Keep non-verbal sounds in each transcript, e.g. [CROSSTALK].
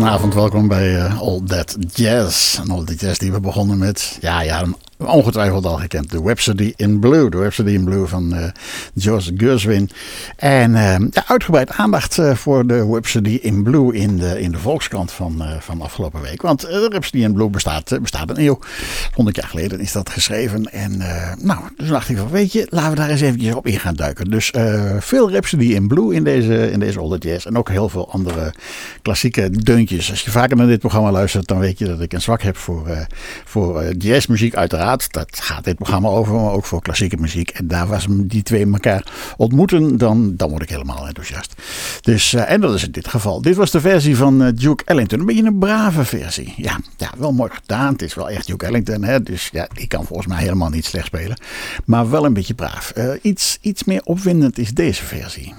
goedenavond, welkom bij uh, All That Jazz. En All That Jazz die we begonnen met, ja, ja, ongetwijfeld al gekend. De Rhapsody in Blue. De Rhapsody in Blue van uh, George Gershwin. En ja, uitgebreid aandacht uh, voor de Rhapsody in Blue in de, in de Volkskrant van, van afgelopen week. Want de Rhapsody in Blue bestaat, bestaat een eeuw. 100 jaar geleden is dat geschreven. En nou, dus dacht ik van, weet je, laten we daar eens eventjes op in gaan duiken. Dus veel Rhapsody in Blue in deze, in deze Jazz. En ook heel veel andere klassieke deuntjes. Als je vaker naar dit programma luistert, dan weet je dat ik een zwak heb voor, voor jazzmuziek uiteraard. Dat gaat dit programma over, maar ook voor klassieke muziek. En daar was die twee elkaar ontmoeten, dan, dan word ik helemaal enthousiast. Dus, uh, en dat is in dit geval. Dit was de versie van uh, Duke Ellington. Een beetje een brave versie. Ja, ja, wel mooi gedaan. Het is wel echt Duke Ellington. Hè? Dus ja, die kan volgens mij helemaal niet slecht spelen. Maar wel een beetje braaf. Uh, iets, iets meer opwindend is deze versie.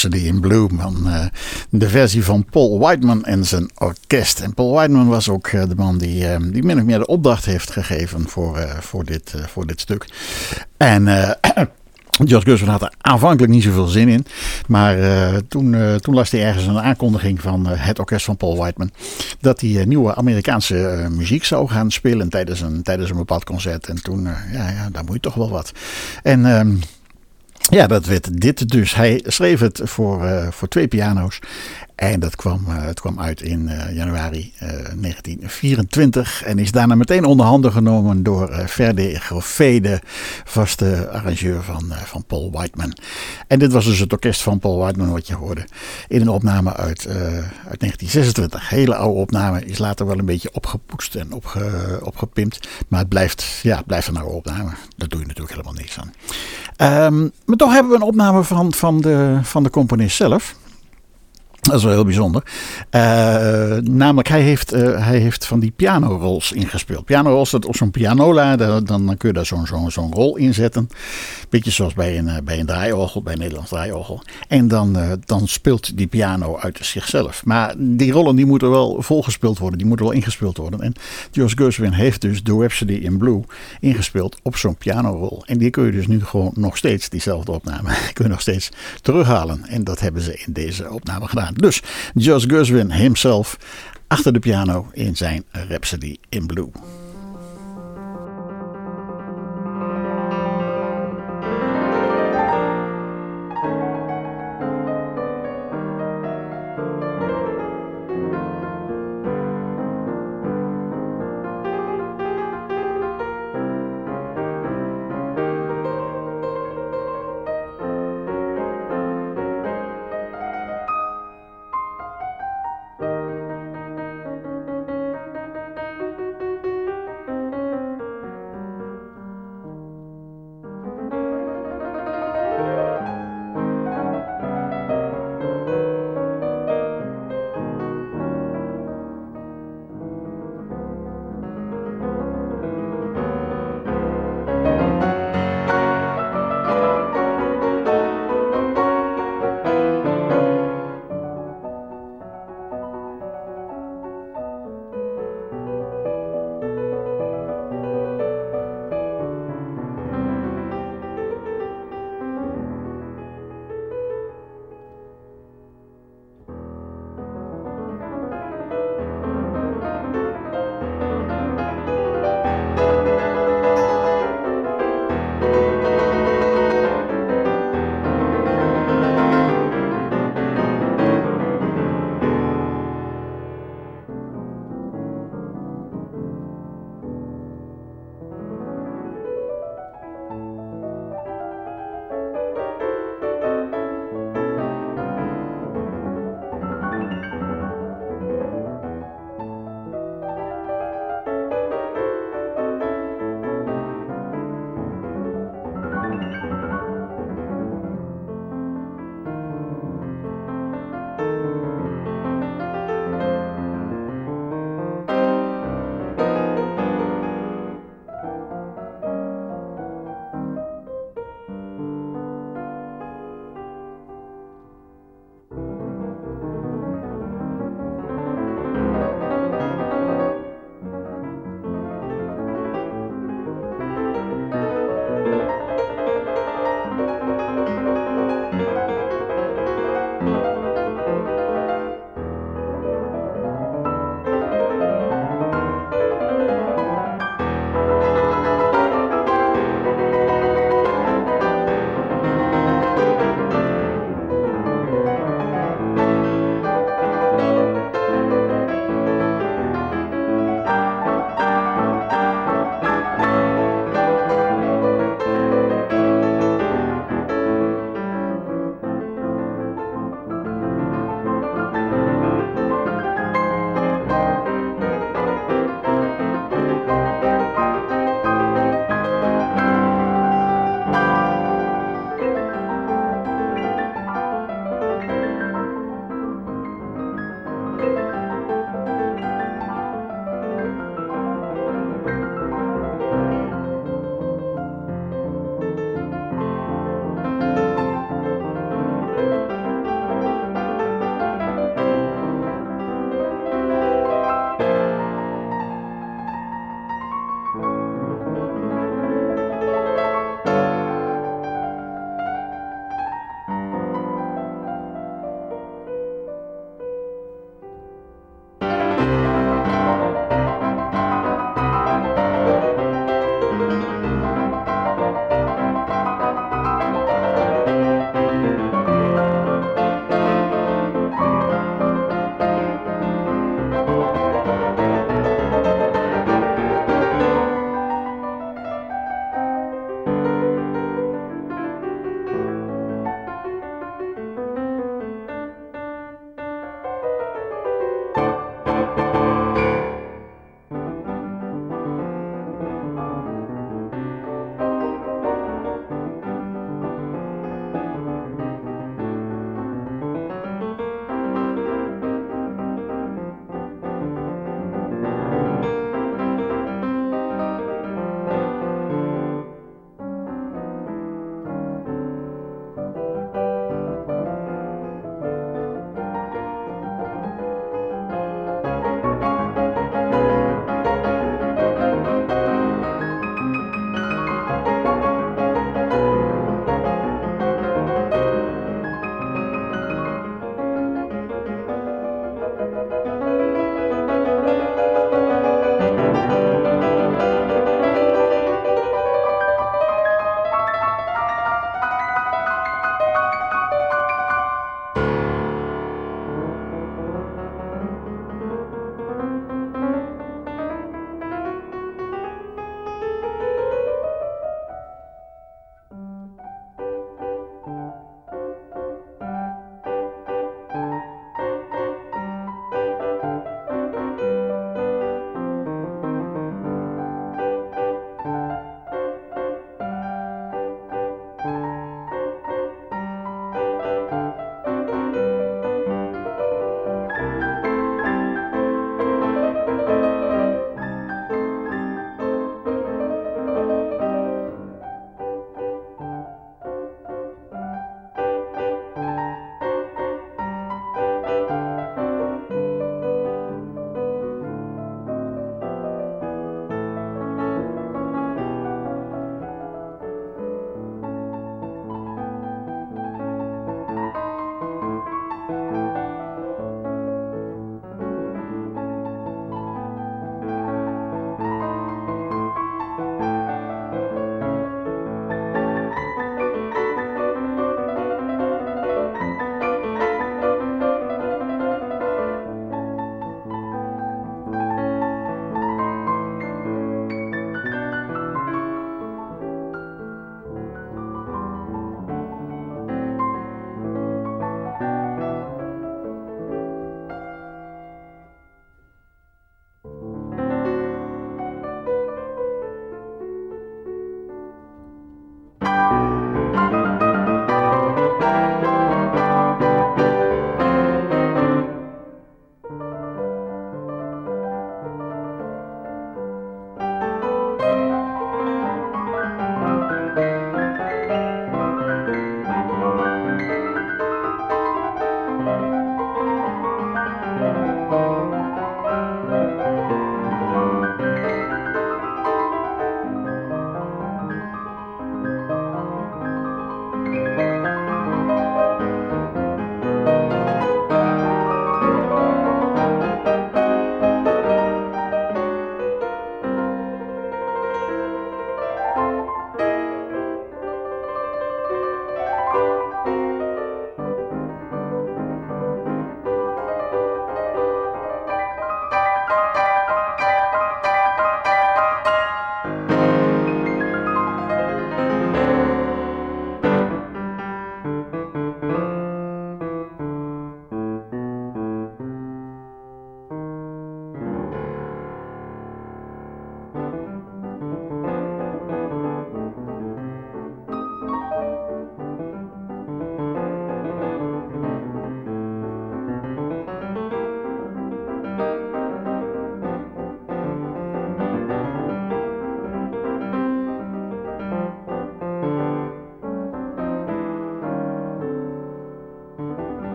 Rhapsody in Blue, man. Uh, de versie van Paul Whiteman en zijn orkest. En Paul Whiteman was ook uh, de man die, uh, die min of meer de opdracht heeft gegeven voor, voor, dit, voor dit stuk. En [CLEARS THROAT] George Gershwin had er aanvankelijk niet zoveel zin in. Maar toen, uh, toen las hij ergens een aankondiging van het orkest van Paul Whiteman. Dat hij nieuwe Amerikaanse muziek zou gaan spelen tijdens een, tijdens een bepaald concert. En toen, ja, ja, daar moet je toch wel wat. En ehm, ja, dat werd dit dus. Hij schreef het voor, uh, voor twee piano's. En dat kwam, uh, het kwam uit in uh, januari 1924. En is daarna meteen onder handen genomen door uh, Ferde Groffé, de vaste arrangeur van, van Paul Whiteman. En dit was dus het orkest van Paul Whiteman, wat je hoorde. In een opname uit, uit 1926. Hele oude opname. Is later wel een beetje opgepoetst en opge, opgepimpt. Maar het blijft, ja, blijft een oude opname. Daar doe je natuurlijk helemaal niks aan. Um, maar toch hebben we een opname van, van, de, van de componist zelf. Dat is wel heel bijzonder. Uh, namelijk, hij heeft, uh, hij heeft van die pianorols ingespeeld. Pianorols, dat op zo'n pianola, dan, dan kun je daar zo'n zo'n zo'n rol inzetten. Beetje zoals bij een, uh, bij een draaiorgel, bij een Nederlands draaiorgel. En dan, dan speelt die piano uit zichzelf. Maar die rollen die moeten wel volgespeeld worden, die moeten wel ingespeeld worden. En George Gershwin heeft dus The Rhapsody in Blue ingespeeld op zo'n pianorol. En die kun je dus nu gewoon nog steeds, diezelfde opname, [LAUGHS] kun je nog steeds terughalen. En dat hebben ze in deze opname gedaan. Dus Josh Gershwin himself achter de piano in zijn Rhapsody in Blue.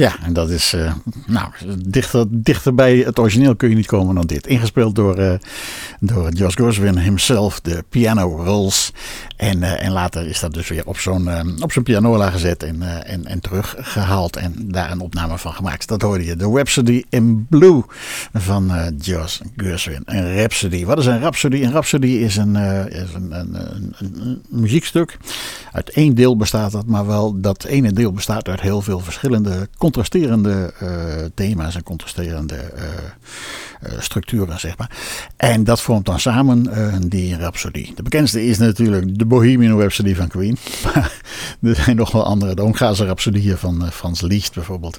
Ja, en dat is, uh, nou, dichter, dichter bij het origineel kun je niet komen dan dit. Ingespeeld door, uh, door Josh Goswin himself, de piano rolls. En, uh, en later is dat dus weer op zo'n op zo'n pianola gezet en, en, en teruggehaald. En daar een opname van gemaakt. Dat hoorde je. De Rhapsody in Blue van Josh Goswin. Een Rhapsody. Wat is een Rhapsody? Een Rhapsody is een, is een, een, muziekstuk. Uit één deel bestaat dat, maar wel dat ene deel bestaat uit heel veel verschillende contrasterende uh, thema's en contrasterende uh, uh, structuren, zeg maar. En dat vormt dan samen die Rhapsody. De bekendste is natuurlijk de Bohemian Rhapsody van Queen. [LAUGHS] Maar er zijn nog wel andere. De Hongaarse Rhapsodieën van Frans Liszt bijvoorbeeld.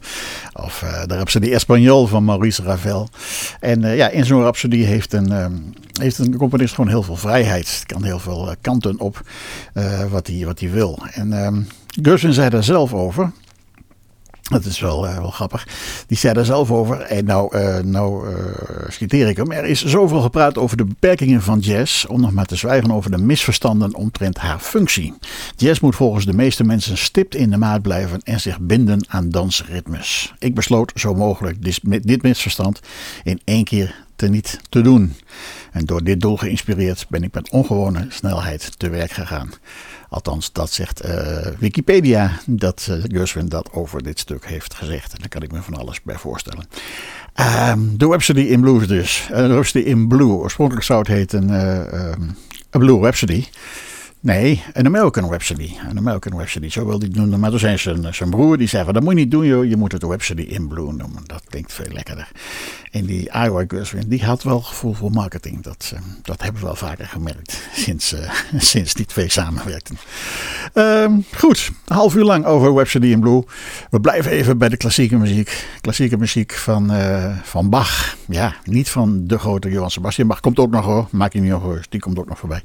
Of de Rhapsody Espagnol van Maurice Ravel. En ja, in zo'n Rhapsody heeft een, heeft een componist gewoon heel veel vrijheid. Het kan heel veel kanten op wat hij wat wil. En um, Gershwin zei daar zelf over. Dat is wel, uh, wel grappig. Die zei daar zelf over. En nou, uh, nou uh, citeer ik hem. Er is zoveel gepraat over de beperkingen van jazz. Om nog maar te zwijgen over de misverstanden omtrent haar functie. Jazz moet volgens de meeste mensen stipt in de maat blijven. En zich binden aan dansritmes. Ik besloot zo mogelijk dit, dit misverstand in één keer te niet te doen. En door dit doel geïnspireerd ben ik met ongewone snelheid te werk gegaan. Althans, dat zegt uh, Wikipedia dat uh, dat over dit stuk heeft gezegd. En daar kan ik me van alles bij voorstellen. Um, de Rhapsody in Blues dus. Uh, Rhapsody in Blue. Oorspronkelijk zou het heten um, A Blue Rhapsody. Nee, een American Rhapsody. Een American Rhapsody, zo wilde ik noemen. Maar toen zei zijn, zijn broer, die zei van, dat moet je niet doen. Je moet het Rhapsody in Blue noemen. Dat klinkt veel lekkerder. En die Iowa Gershwin, die had wel gevoel voor marketing. Dat, uh, dat hebben we wel vaker gemerkt sinds, uh, [LAUGHS] sinds die twee samenwerkten. Uh, goed, een half uur lang over Rhapsody in Blue. We blijven even bij de klassieke muziek. Klassieke muziek van, uh, van Bach. Ja, niet van de grote Johann Sebastian Bach. Komt ook nog hoor, maak je niet ongerust. Die komt ook nog voorbij.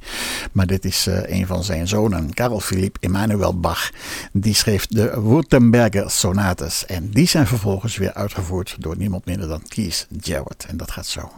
Maar dit is een van zijn zonen, Karel Philipp Emanuel Bach, die schreef de Württemberger sonates. En die zijn vervolgens weer uitgevoerd door niemand minder dan Kees Jarrett. En dat gaat zo.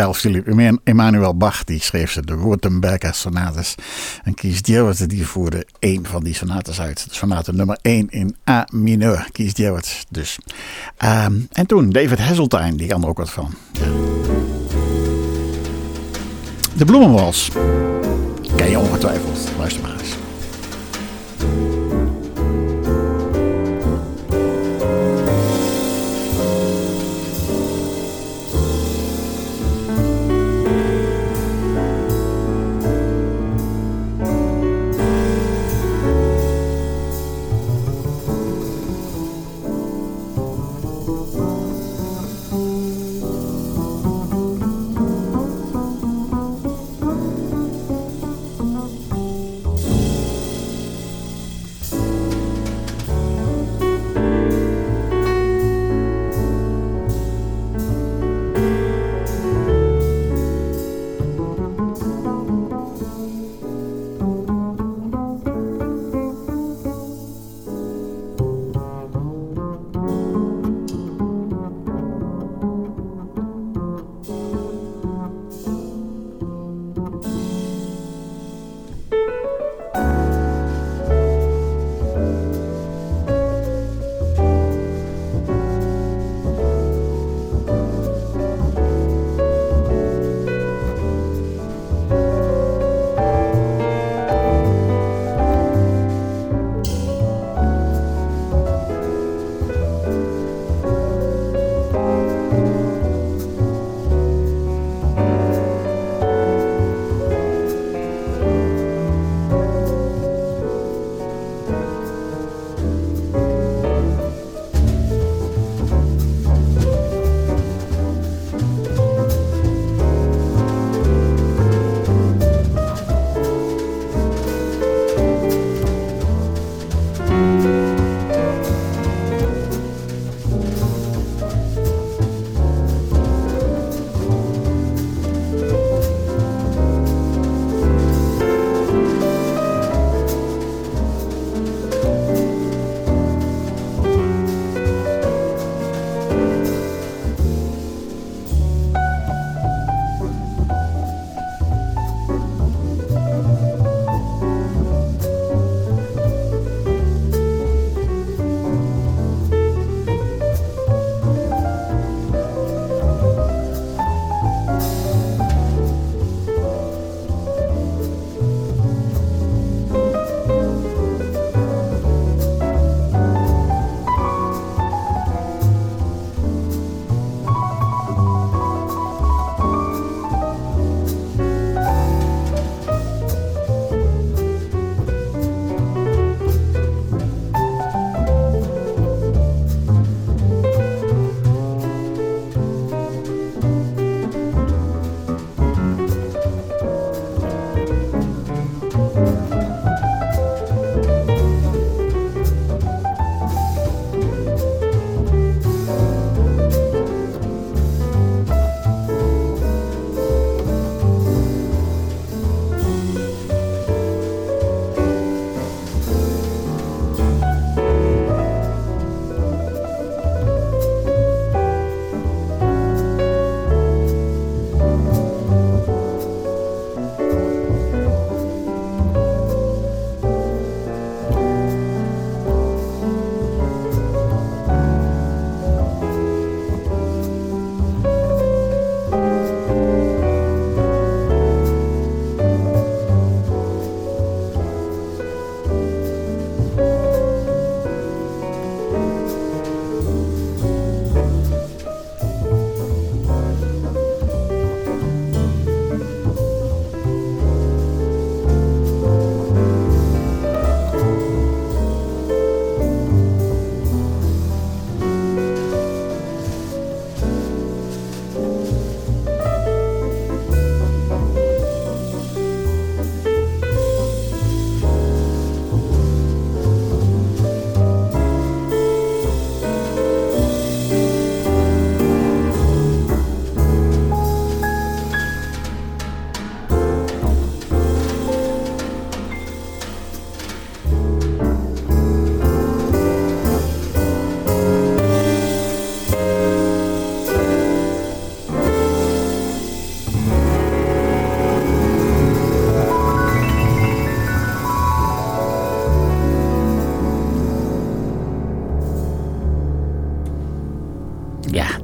Carl Philipp Emanuel Bach die schreef ze de Württemberger sonates. En Kies Djewert die voerde één van die sonates uit. De sonate nummer 1 in A mineur. Kies Djewert dus. Ehm, en toen David Hasseltine, die kan er ook wat van. De Bloemenwals. Ken je ongetwijfeld. Luister maar eens.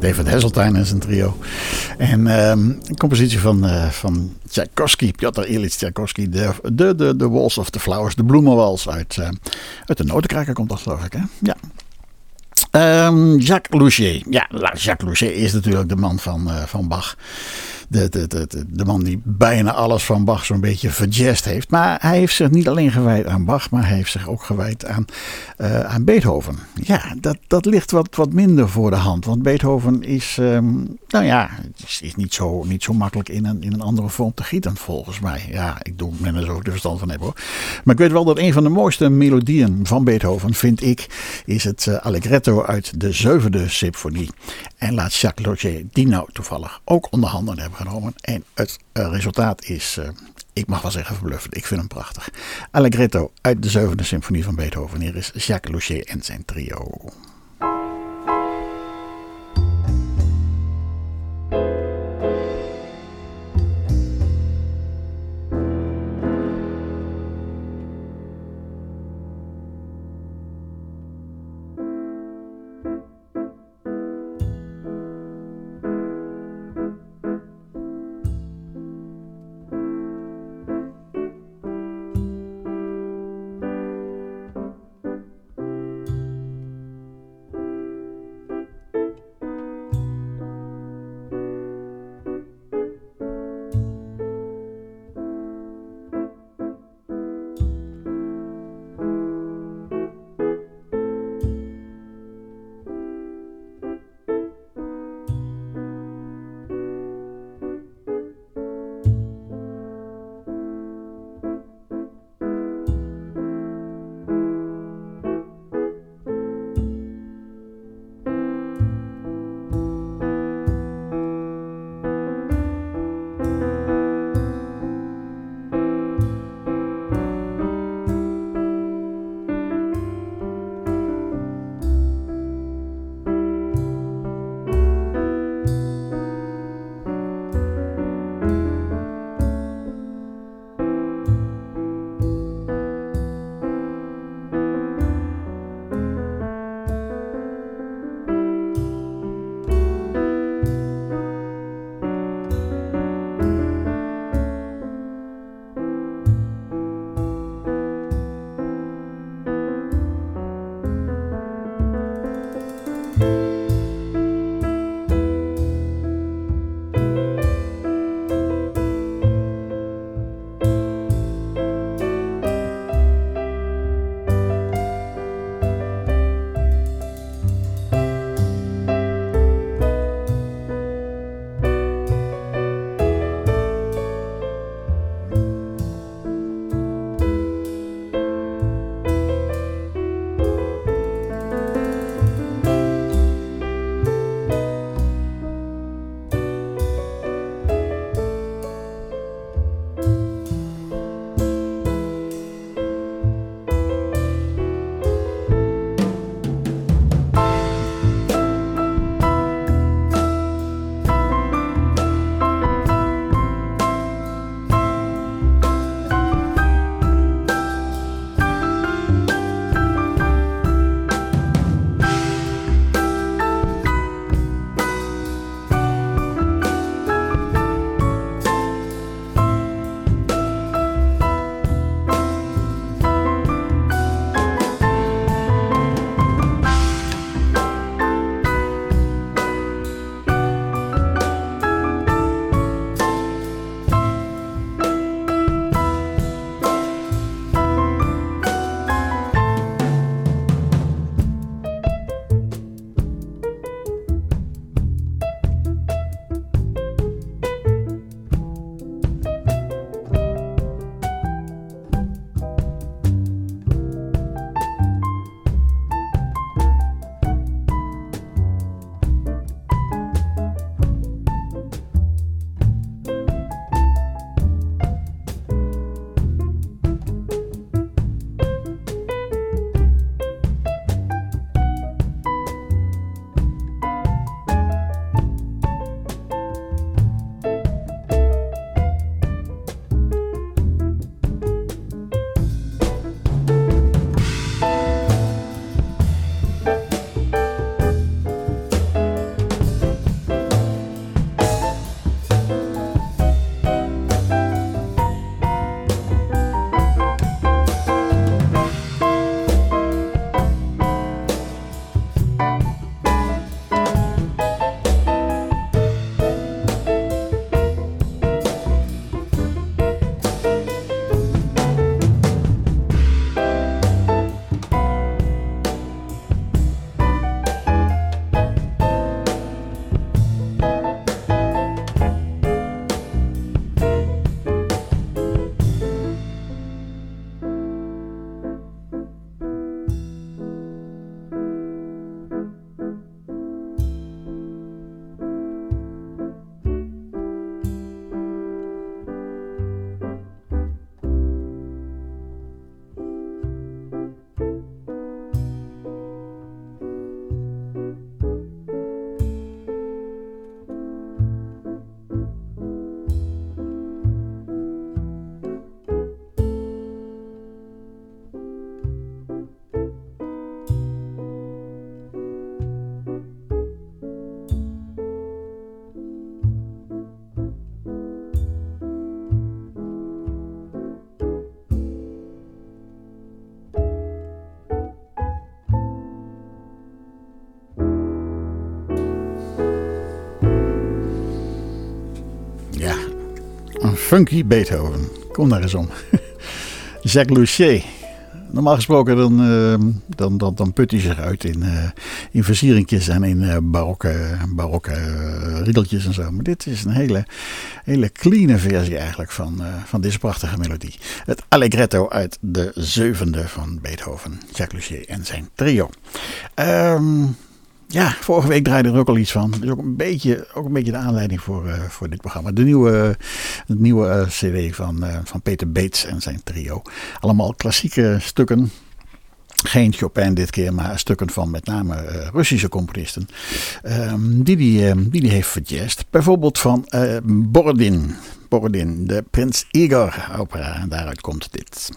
David Hasseltine en zijn trio. En ehm, een compositie van, uh, van Tchaikovsky, Piotr Ilyich Tchaikovsky. De, de, de, de Walls of the Flowers, de bloemenwals uit, uh, uit de notenkraker komt dat geloof ik. Hè? Ja. Um, Jacques Louget. Ja, Jacques Louget is natuurlijk de man van, uh, van Bach de, de, de, de man die bijna alles van Bach zo'n beetje verjest heeft. Maar hij heeft zich niet alleen gewijd aan Bach, maar hij heeft zich ook gewijd aan, uh, aan Beethoven. Ja, dat, dat ligt wat, wat minder voor de hand. Want Beethoven is, um, nou ja, is, is, niet, zo, niet zo makkelijk in een, in een andere vorm te gieten, volgens mij. Ja, ik doe met zo de verstand van hebben hoor. Maar ik weet wel dat een van de mooiste melodieën van Beethoven, vind ik, is het uh, Allegretto uit de zevende symfonie. En laat Jacques Logier die nou toevallig ook onder handen hebben genomen. En het uh, resultaat is, uh, ik mag wel zeggen verbluffend. Ik vind hem prachtig. Allegretto uit de zevende symfonie van Beethoven. Hier is Jacques Logier en zijn trio. Funky Beethoven. Kom daar eens om. [LAUGHS] Jacques Louchet. Normaal gesproken dan, uh, dan, dan, dan put hij zich uit in, uh, in versieringjes en in uh, barokke, barokke riedeltjes en zo. Maar dit is een hele, hele clean versie eigenlijk van, van deze prachtige melodie. Het Allegretto uit de zevende van Beethoven, Jacques Louchet en zijn trio. Um, ja, vorige week draaide er ook al iets van. Dat is ook een beetje, ook een beetje de aanleiding voor, uh, voor dit programma. De nieuwe, de nieuwe uh, CD van, uh, van Peter Bates en zijn trio. Allemaal klassieke stukken. Geen Chopin dit keer, maar stukken van met name Russische componisten. Um, die, die, die die heeft verjazd. Bijvoorbeeld van Borodin. Borodin, de Prins Igor opera. En daaruit komt dit.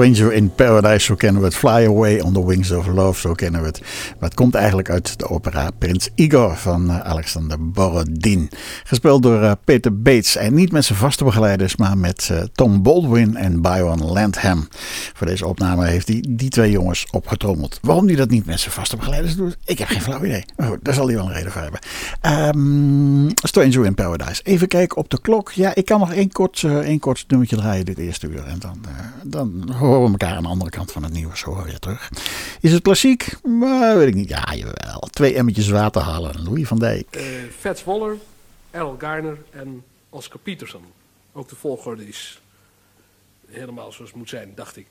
Stranger in Paradise, zo kennen we het. Fly Away on the Wings of Love, zo kennen we het. Maar het komt eigenlijk uit de opera Prins Igor van uh, Alexander Borodin. Gespeeld door uh, Peter Bates. En niet met zijn vaste begeleiders, maar met uh, Tom Baldwin en Byron Landham. Voor deze opname heeft hij die twee jongens opgetrommeld. Waarom hij dat niet met zijn vaste begeleiders doet, ik heb geen flauw idee. Maar goed, daar zal hij wel een reden voor hebben. Um, Stranger in Paradise. Even kijken op de klok. Ja, ik kan nog één kort, één kort nummertje draaien dit eerste uur. En dan, dan horen we elkaar aan de andere kant van het nieuws hoor weer terug. Is het klassiek? Maar weet ik niet. Ja, jawel. Twee emmertjes water halen. Louis van Dijk. Uh, Fats Waller, Errol Garner en Oscar Peterson. Ook de volgorde is helemaal zoals het moet zijn, dacht ik.